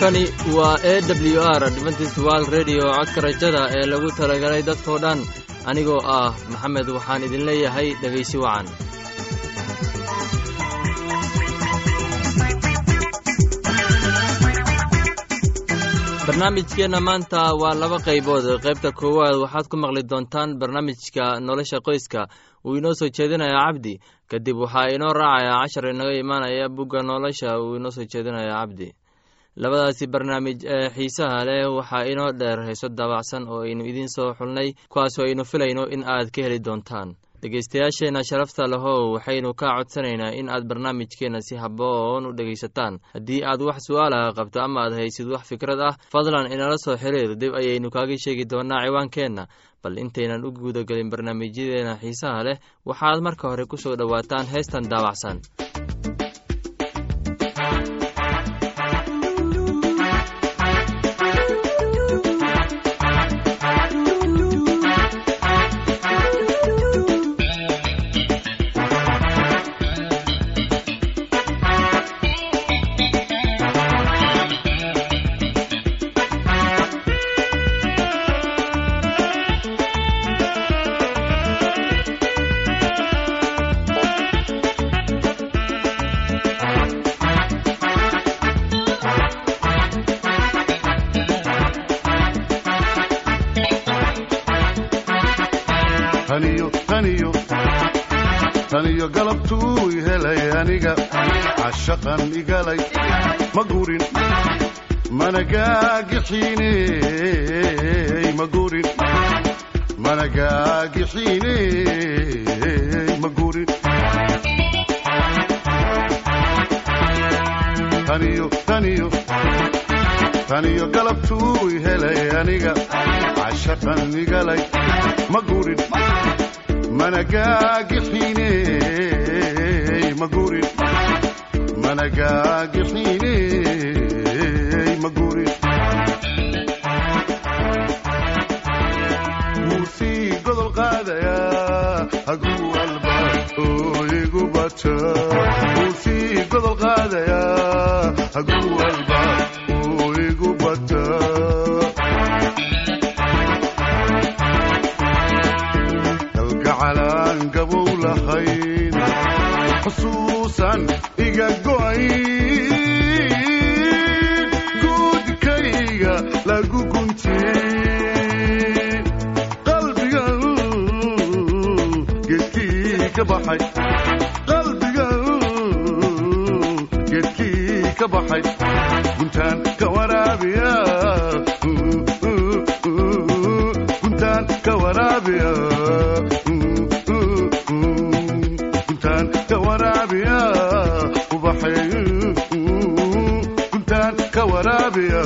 halkani waa e w r adventist wald redio codka rajada ee lagu talagalay dadkoo dhan. Anigoo ah maxamed waxaan idin leeyahay dhegaysi wacan. Barnaamijkeenna maanta waa laba qaybood. Qaybta koowaad waxaad ku maqli doontaan barnaamijka nolosha qoyska. Uu inoo soo jeedinaya cabdi kadib waxaa inoo raacaya cashar inaga imaanaya bugga nolosha. Uu inoo soo jeedinaya cabdi labadaasi barnaamij ee xiisaha leh waxaa inoo dheer heeso daabacsan oo aynu idiin soo xulnay kuwaasoo aynu filayno in aad ka heli doontaan. Dhegaystayaasheenna sharafta lehow waxaynu kaa codsanaynaa in aad barnaamijkeenna si haboon u dhegaysataan. Haddii aad wax su'aalaha qabto ama aad haysid wax fikrad ah fadlan inala soo xiriir dib ayaynu kaaga sheegi doonaa ciwaankeenna. Bal intaynan u guudagelin barnaamijyadeena xiisaha leh waxaad marka hore ku soo dhowaataan heestan daabacsan taniyo galabtuu helay aniga cashaqan igalay ma gurin mana gaagixiiney ma gurin mana gaagixiiney ma gurin taniyo taniyo taniyo galabtuu helay aniga. Cashaqan igalay ma gurin mana gaagixiiney ma gurin mana gaagixiiney ma gurin wuu sii godol qaadayaa haguu oo igu bata wuu sii godol qaadayaa haguu walba baxay. Qalbiga geedkii ka baxay. Guntaan ka waraabiya. Guntaan ka waraabiya. Guntaan ka waraabiya. Ubaxay guntaan ka waraabiya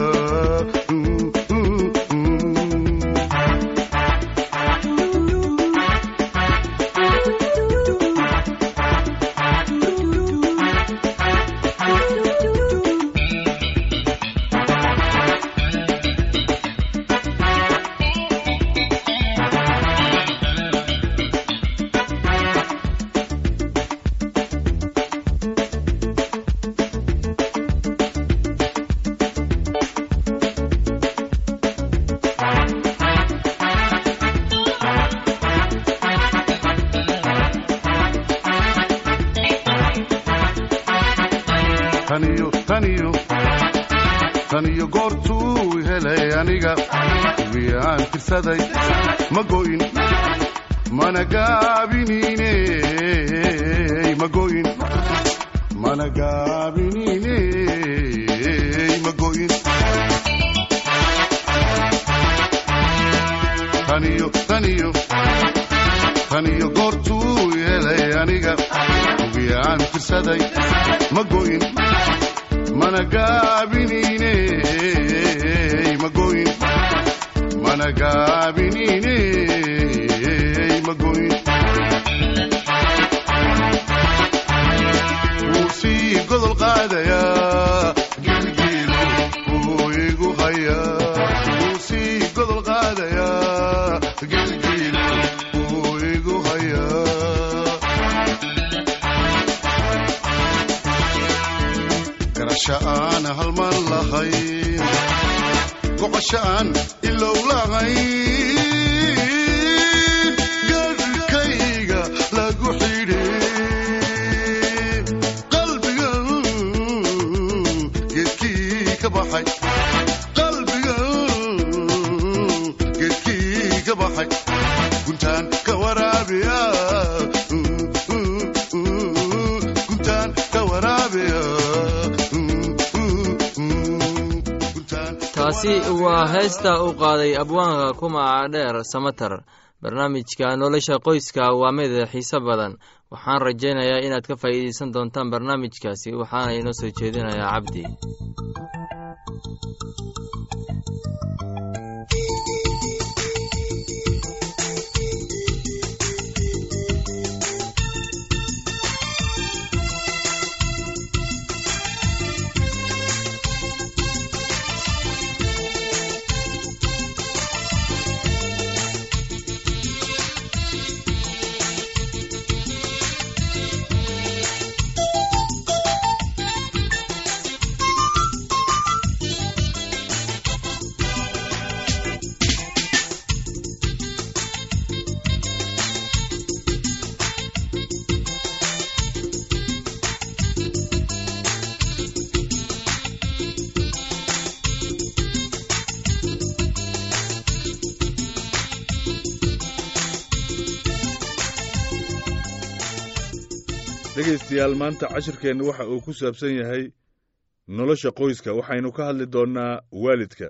go'in taniyo goortuu helay aniga wiyaan tirsaday ma go'in mana gaabiniiney ma go'in mana gaabiniiney ma go'in wuu godol qaadayaa barasha aan halman lahayn. Goqosha aan ilow lahayn guntaan taasi waa heesta u qaaday abwaanka kumaca dheer samater barnaamijka nolosha qoyska waa mid xiise badan. Waxaan rajaynayaa inaad ka faa'iidaysan doontaan barnaamijkaasi waxaana inoo soo jeedinayaa cabdi dhegaystayaal maanta cashirkeennu waxa uu ku saabsan yahay nolosha qoyska. Waxaynu ka hadli doonnaa waalidka.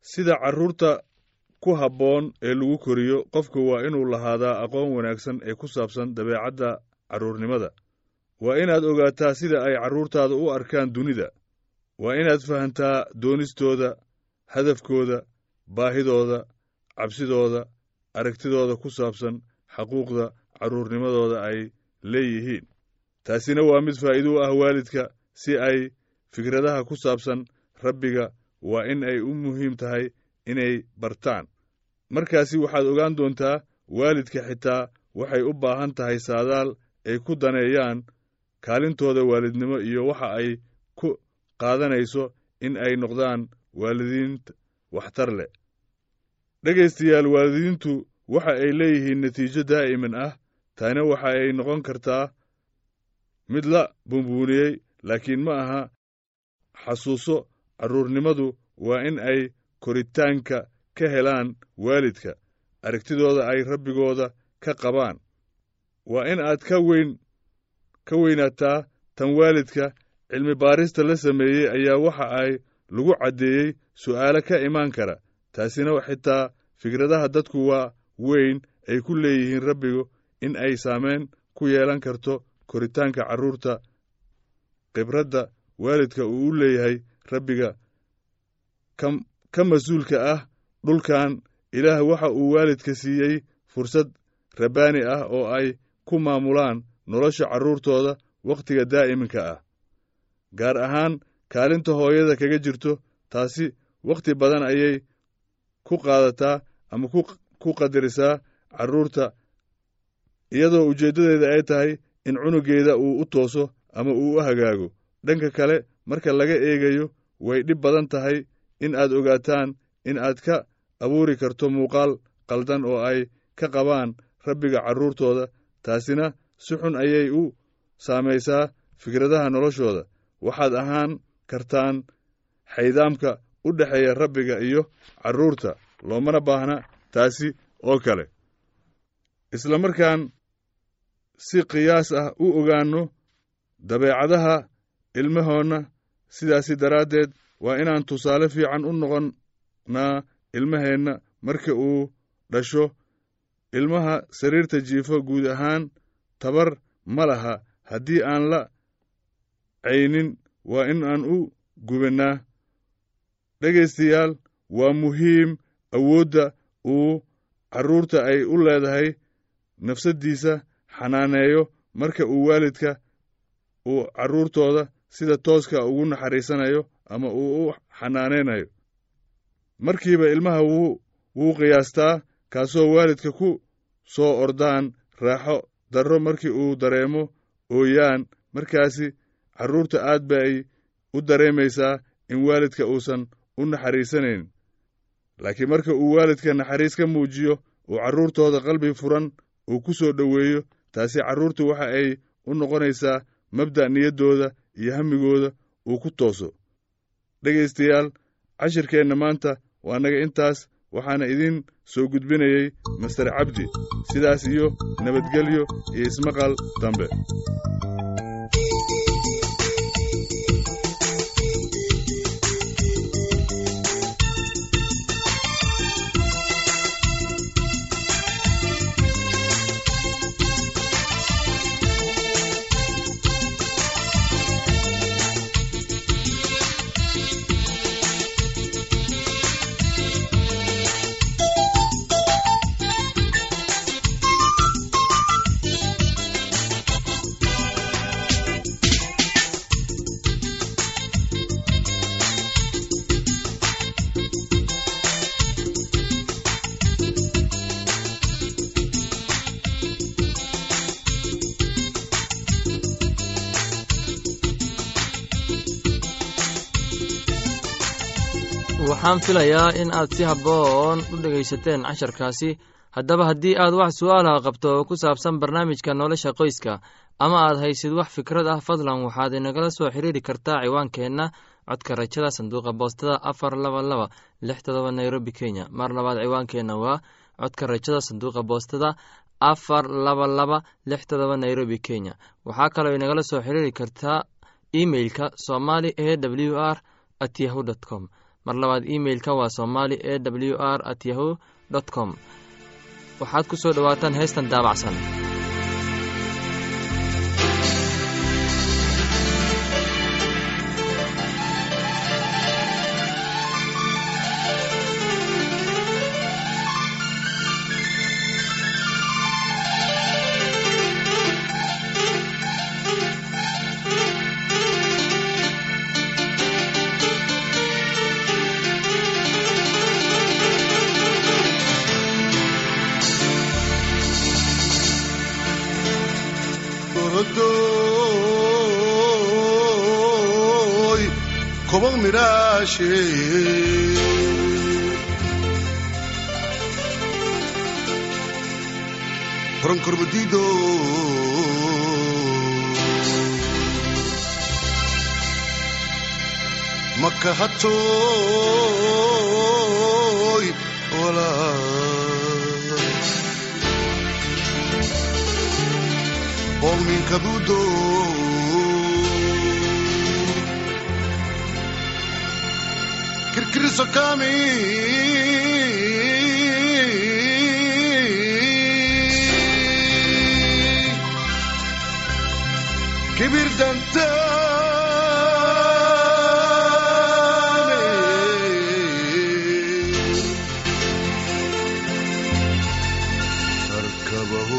Sida carruurta ku habboon ee lagu koriyo qofku waa inuu lahaadaa aqoon wanaagsan ee ku saabsan dabeecadda carruurnimada waa inaad ogaataa sida ay carruurtaada u arkaan dunida. Waa inaad fahantaa doonistooda hadafkooda baahidooda cabsidooda aragtidooda ku saabsan xaquuqda carruurnimadooda ay leeyihiin. Taasina waa mid faa'iido u ah waalidka si ay fikradaha ku saabsan rabbiga waa in ay u muhiim tahay inay bartaan. Markaasi waxaad ogaan doontaa waalidka xitaa waxay u baahan tahay saadaal ay ku daneeyaan kaalintooda waalidnimo iyo waxa ay ku qaadanayso in ay noqdaan waalidiin waxtar leh. Dhegaystayaal waalidiintu waxa ay leeyihiin natiijo daa'iman ah taana waxa ay noqon kartaa mid la bumbuuniyey laakiin ma aha xasuuso carruurnimadu waa in ay koritaanka ka helaan waalidka aragtidooda ay rabbigooda ka qabaan. Waa in aad ka weyn ka weynaataa tan waalidka cilmi baarista la sameeyey ayaa waxa ay lagu caddeeyey su'aalo ka imaan kara. Taasina xitaa fikradaha dadku waa weyn ay ku leeyihiin rabbigu in ay saamayn ku yeelan karto koritaanka carruurta khibradda waalidka uu u leeyahay rabbiga ka mas'uulka ah dhulkan ilaah waxa uu waalidka siiyey fursad rabbaani ah oo ay ku maamulaan nolosha carruurtooda wakhtiga daa'iminka ah. Gaar ahaan kaalinta hooyada kaga jirto taasi wakhti badan ayay ku qaadataa ama ku qadarisaa carruurta iyadoo ujeeddadeeda ay tahay in cunugeeda uu u tooso ama uu u hagaago. Dhanka kale marka laga eegayo way dhib badan tahay in aad ogaataan in aad ka abuuri karto muuqaal qaldan oo ay ka qabaan rabbiga carruurtooda taasina si xun ayay u saamaysaa fikradaha noloshooda. Waxaad ahaan kartaan xaydaamka u dhexeeya rabbiga iyo carruurta loomana baahna taasi oo kale. Isla markaan si qiyaas ah u ogaanno dabeecadaha ilmahoonna. Sidaasi daraaddeed waa inaan tusaale fiican u noqonnaa ilmaheenna marka uu dhasho. Ilmaha sariirta jiifo guud ahaan tabar ma laha. Haddii aan la caynin waa in aan u gubannaa. Dhegaystayaal waa muhiim awoodda uu carruurta ay u leedahay nafsaddiisa xanaaneeyo marka uu waalidka uu carruurtooda sida tooska ugu naxariisanayo ama uu u xanaanaynayo markiiba ilmaha wuu wuu qiyaastaa kaasoo waalidka ku soo ordaan raaxo darro markii uu dareemo ooyaan. Markaasi carruurta aad ba ay u dareemaysaa in waalidka uusan u naxariisanayn. Laakiin marka uu waalidka naxariis ka muujiyo uu carruurtooda qalbi furan uu ku soo dhoweeyo taasi carruurtu waxa ay u noqonaysaa mabda' niyaddooda iyo hammigooda uu ku tooso. Dhegaystayaal cashirkeenna maanta waa naga intaas waxaana idiin soo gudbinayey master cabdi sidaas iyo nabadgelyo iyo ismaqal dambe waxaan filayaa in aad si habboon u dhegaysateen casharkaasi. Haddaba haddii aad wax su'aalaha qabto oo ku saabsan barnaamijka nolosha qoyska ama aad haysid wax fikrad ah fadlan waxaad inagala soo xiriiri kartaa ciwaankeenna codka rajada sanduuqa boostada afar laba laba lix todoba nairobi kenya. Mar labaad ciwaankeenna waa codka rajada sanduuqa boostada afar laba laba lix todoba nairobi kenya. Waxaa kaloo inagala soo xiriiri kartaa emeilka somali e w r at yahu dt com mar labaad imeilka waa somali e w r at yahu com. Waxaad ku soo dhowaataan heestan daabacsan Orodoy, kobong mirashe. Pronkorbedido. Makahatoy, wala. Bong min kabudo Kirkiriso kami Kibir dantane أركبه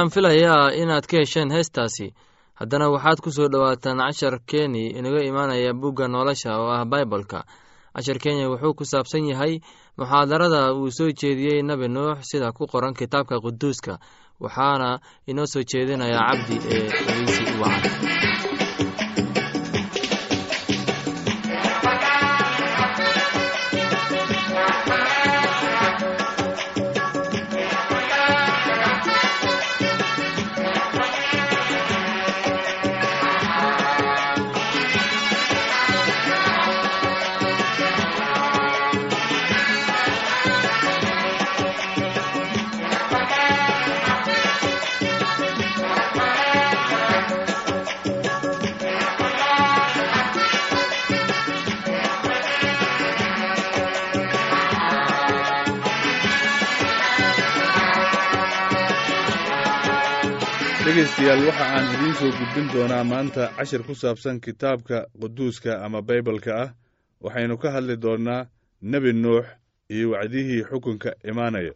Waxaan filayaa inaad ka hesheen heestaasi. Haddana waxaad ku soo dhowaataan cashar keni inaga imaanaya bugga nolosha oo ah baibolka cashar kenya wuxuu ku saabsan yahay muxaadarada uu soo jeediyey nebi nuux sida ku qoran kitaabka quduuska waxaana inoo soo jeedinayaa cabdi ee dhegeysi wacan dhegaystayaal waxa aan idiin soo gudbin doonaa maanta cashir ku saabsan kitaabka quduuska ama baybalka ah. Waxaynu ka hadli doonnaa nebi nuux iyo wacdihii xukunka imaanaya.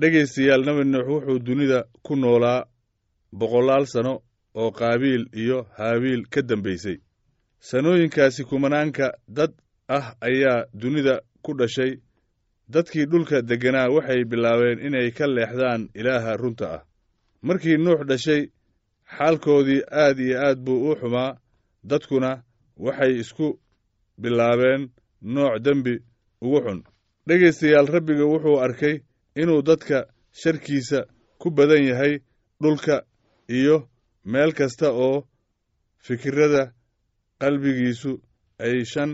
Dhegaystayaal nebi nuux wuxuu dunida ku noolaa boqolaal sanno oo qaabiil iyo haabiil ka dambaysay sannooyinkaasi kumanaanka dad ah ayaa dunida ku dhashay. Dadkii dhulka degganaa waxay bilaabeen inay ka leexdaan ilaaha runta ah markii nuux dhashay xaalkoodii aad iyo aad buu u xumaa. Dadkuna waxay isku bilaabeen nooc dembi ugu xun. Dhegaystayaal rabbiga wuxuu arkay inuu dadka sharkiisa ku badan yahay dhulka iyo meel kasta oo fikirrada qalbigiisu ay shan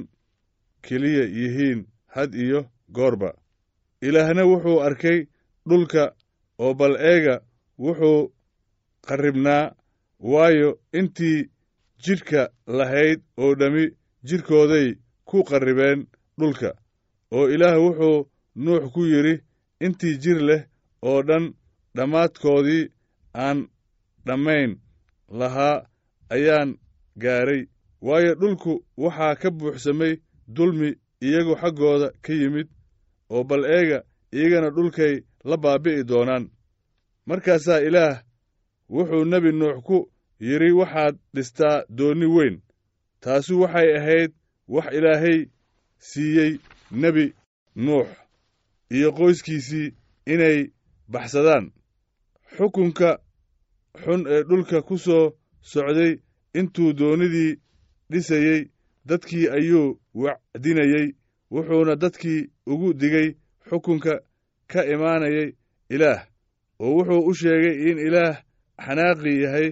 keliya yihiin had iyo goorba. Ilaahna wuxuu arkay dhulka oo bal eega wuxuu qarribnaa waayo intii jidhka lahayd oo dhammi jidhkooday ku qarribeen dhulka. Oo ilaah wuxuu nuux ku yidhi intii jir leh oo dhan dhammaadkoodii aan dhammayn lahaa ayaan gaaray waayo dhulku waxaa ka buuxsamay dulmi iyagu xaggooda ka yimid oo bal eega iyagana dhulkay la baabi'i doonaan markaasaa ilaah wuxuu nebi nuux ku yidhi waxaad dhistaa doonni weyn. Taasu waxay ahayd wax ilaahay siiyey nebi nuux iyo qoyskiisii inay baxsadaan. Xukunka xun ee dhulka ku soo socday intuu doonnidii dhisayey dadkii ayuu wacdinayey wuxuuna dadkii ugu digay xukunka ka imaanayay ilaah oo wuxuu u sheegay in ilaah xanaaqi yahay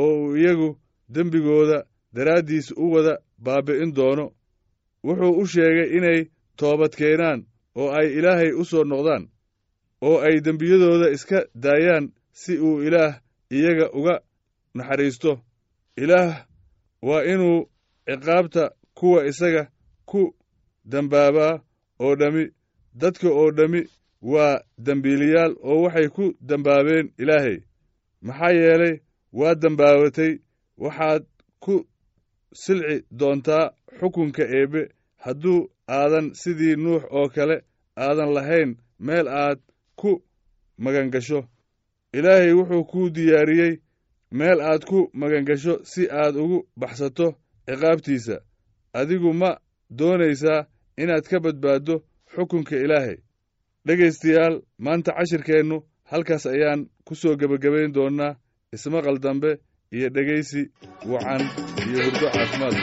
oo uu iyagu dembigooda daraaddiis u wada baabbi'in doono. Wuxuu u sheegay inay toobad keenaan oo ay ilaahay u soo noqdaan oo ay dembiyadooda iska daayaan si uu ilaah iyaga uga naxariisto. Ilaah waa inuu ciqaabta kuwa isaga ku dembaabaa oo dhammi dadka oo dhammi waa dembiiliyaal oo waxay ku dembaabeen ilaahay. Maxaa yeelay waa dembaabatay waxaad ku silci doontaa xukunka eebbe hadduu aadan sidii nuux oo kale aadan lahayn meel aad ku magangasho. Ilaahay wuxuu kuu diyaariyey meel aad ku magangasho si aad ugu baxsato ciqaabtiisa. Adigu ma doonaysaa inaad ka badbaaddo xukunka ilaahay dhegaystayaal maanta cashirkeennu halkaas ayaan ku soo gebagabayn doonnaa ismaqal dambe iyo dhegaysi wacan iyo hurdo caafimaad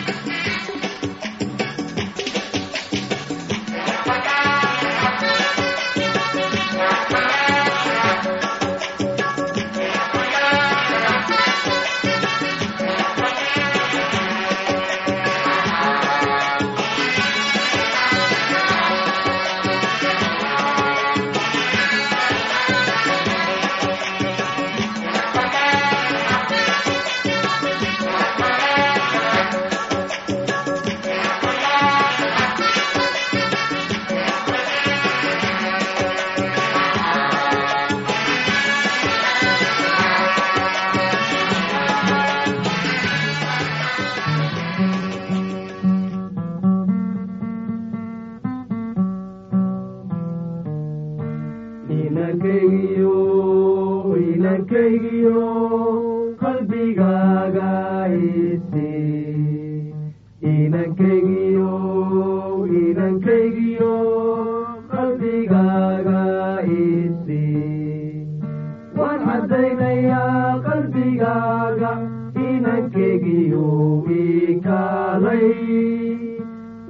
inankaygiyo qalbigaaga isi inankaygiyo inankaygiyo qalbigaaga isi waan caddaynayaa qalbigaaga inankaygiyo ikaalay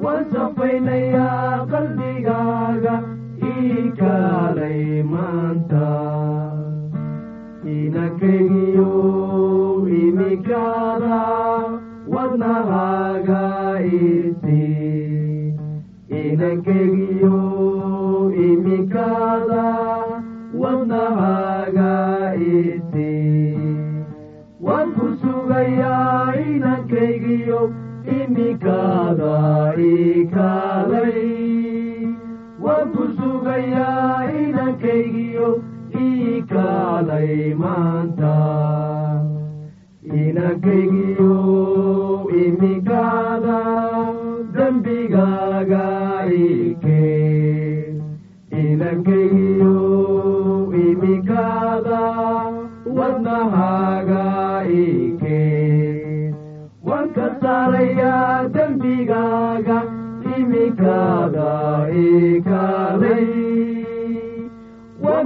waan safaynayaa qalbigaaga ikaalay maanta inankaygiyo imikaada wadnahaaga isi inankaygiyo imikaada wadnahaaga isi waan ku sugayaa inankaygiyo ikaalay maanta inankaygiyo imikaada dembigaaga ikeen inankaygiyo imikaada wadnahaaga ikeen waan ka saarayaa dembigaaga imikaada ikaalay waan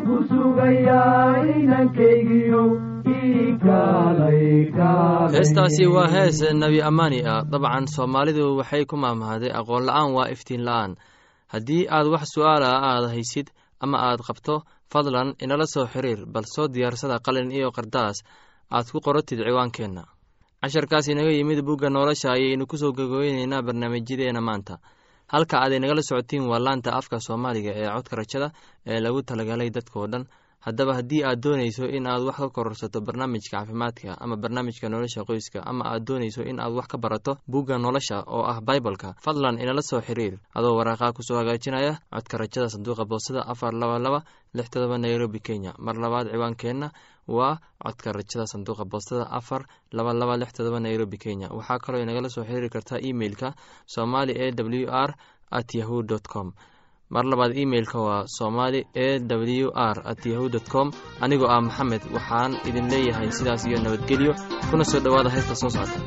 ku sugayaa kaalay heestaasi waa hees nebi ammaani ah dabcan soomaalidu waxay ku maamahday aqoon la'aan waa iftiin la'aan. Haddii aad wax su'aala aad haysid ama aad qabto fadlan inala soo xiriir bal soo diyaarsada qalin iyo qardaas. Aad ku qoratid ciwaankeenna. Casharkaas inaga yimid bugga nolosha ayaynu ku soo gogooyneynaa barnaamijyadeena maanta halka aad inagala socotiin waa laanta afka soomaaliga ee codka rajada ee lagu talagalay dadkao dhan. Haddaba haddii aad doonayso in aad wax ka kororsato barnaamijka caafimaadka ama barnaamijka nolosha qoyska ama aad doonayso in aad wax ka barato bugga nolosha oo ah baibalka fadlan inala soo xiriir. Adoo waraaqaa ku soo hagaajinaya codka rajada sanduuqa boosada afar laba laba lix todoba nairobi kenya. Mar labaad ciwaankeenna waa codka rajada sanduuqa boostada afar laba laba lix todoba nairobi kenya. Waxaa kaloo inagala soo xiriiri kartaa emeilka somali e w r at yahu dt com. Mar labaad imeilka waa somali e w r at yahu dt com. Anigoo ah maxamed waxaan idin leeyahay sidaas iyo nabadgelyo. Kuna soo dhowaada heesta soo socota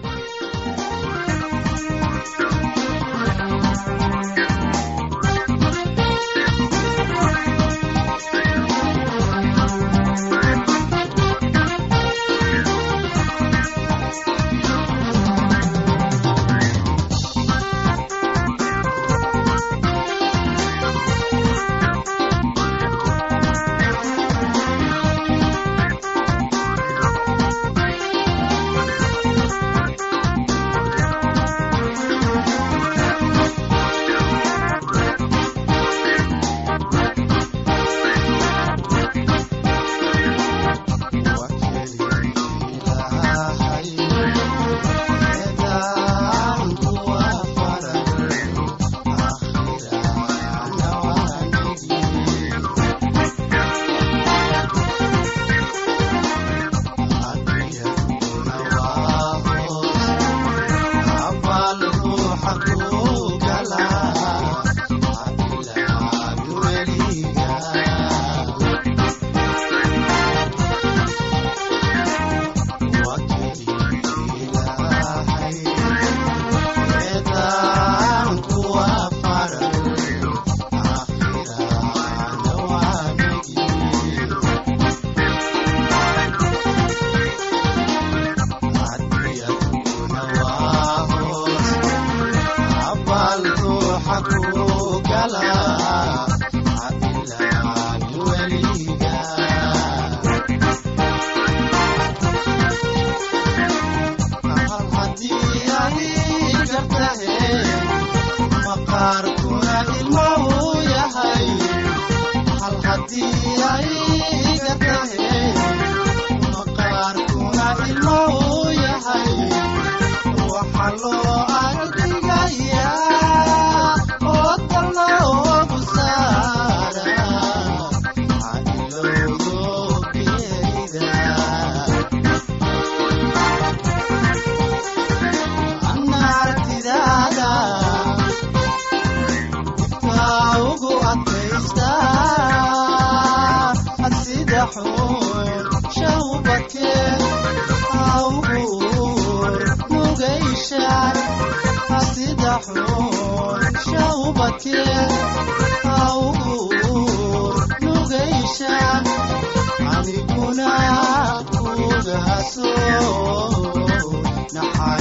jacaylkeed awr nugayshaan aniguna kugaaso naxariis